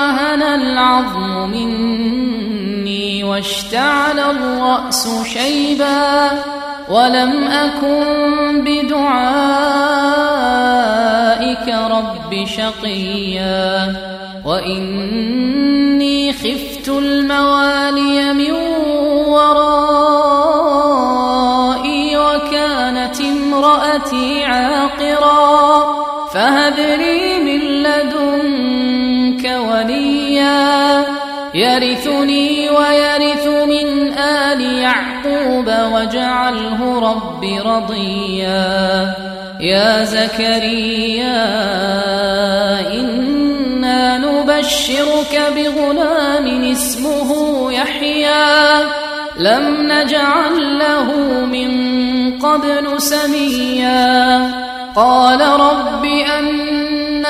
وهن العظم مني واشتعل الرأس شيبا ولم أكن بدعائك رب شقيا وإني رضيا. يا زكريا إنا نبشرك بغلام اسمه يحيى. لم نجعل له من قبل سميا. قال رب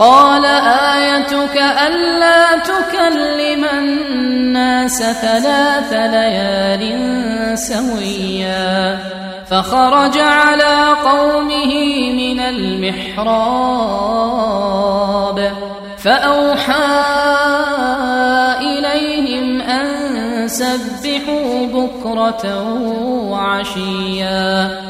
قال آيتك ألا تكلم الناس ثلاث ليال سويا فخرج على قومه من المحراب فأوحى إليهم أن سبحوا بكرة وعشيا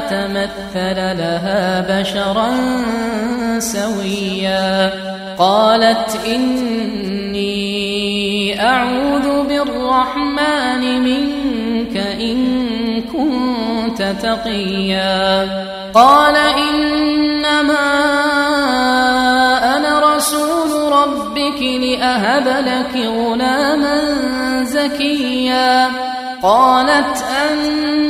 فتمثل لها بشرا سويا. قالت إني أعوذ بالرحمن منك إن كنت تقيا. قال إنما أنا رسول ربك لأهب لك غلاما زكيا. قالت أنا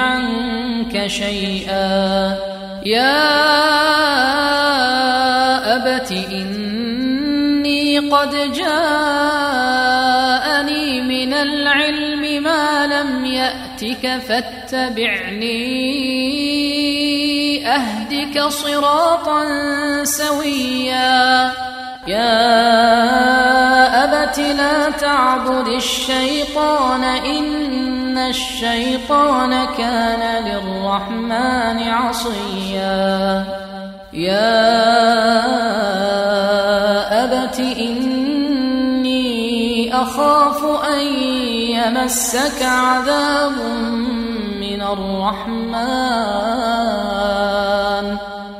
عنك شيئا. يا أبت إني قد جاءني من العلم ما لم يأتك فاتبعني. أهدك صراطا سويا. يا أبت لا تعبد الشيطان إن الشيطان كان للرحمن عصيا. يا أبت إني أخاف أن يمسك عذاب من الرحمن.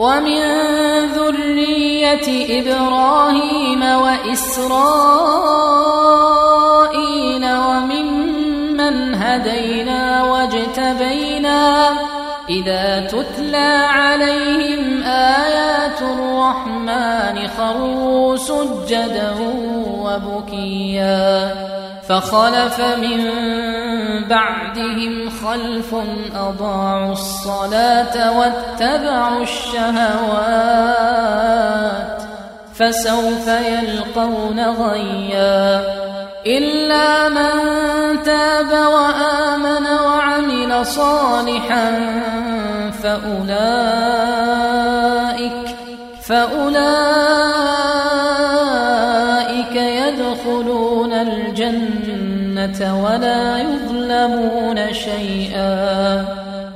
ومن ذرية إبراهيم وإسرائيل وممن هدينا واجتبينا إذا تتلى عليهم آيات الرحمن خروا سجدا وبكيا فخلف من بعدهم خلف أضاعوا الصلاة واتبعوا الشهوات فسوف يلقون غيا إلا من تاب وآمن وعمل صالحا فأولئك فأولئك ولا يظلمون شيئا.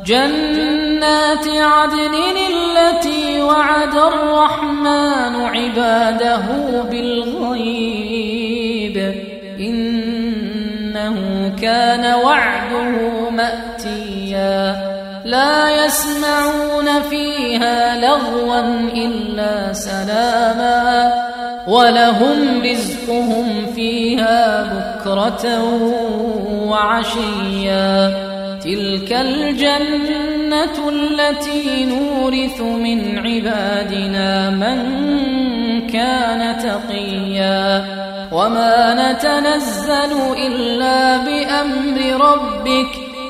جنات عدن التي وعد الرحمن عباده بالغيب. إنه كان وعده مأتيا. لا يسمعون فيها لغوا إلا سلاما. ولهم رزقهم فيها بكرة وعشيا. تلك الجنة التي نورث من عبادنا من كان تقيا. وما نتنزل إلا بأمر ربك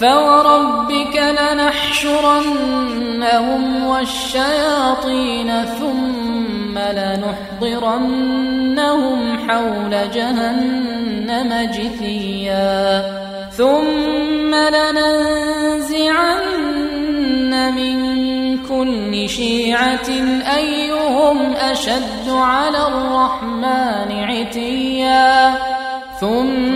فوربك لنحشرنهم والشياطين ثم لنحضرنهم حول جهنم جثيا ثم لننزعن من كل شيعة أيهم أشد على الرحمن عتيا ثم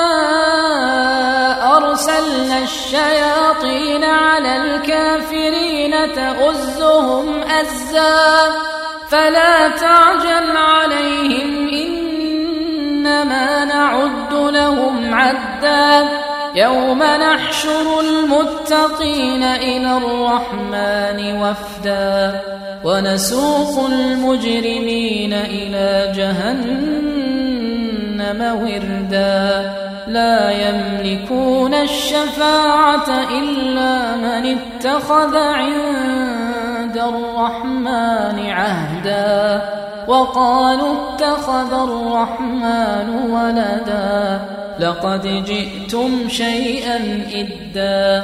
ارسلنا الشياطين على الكافرين تؤزهم أزا. فلا تعجل عليهم إنما نعد لهم عدا. يوم نحشر المتقين إلى الرحمن وفدا. ونسوق المجرمين إلى جهنم وردا. لا يملكون الشفاعة إلا من اتخذ عند الرحمن عهدا وقالوا اتخذ الرحمن ولدا لقد جئتم شيئا إدا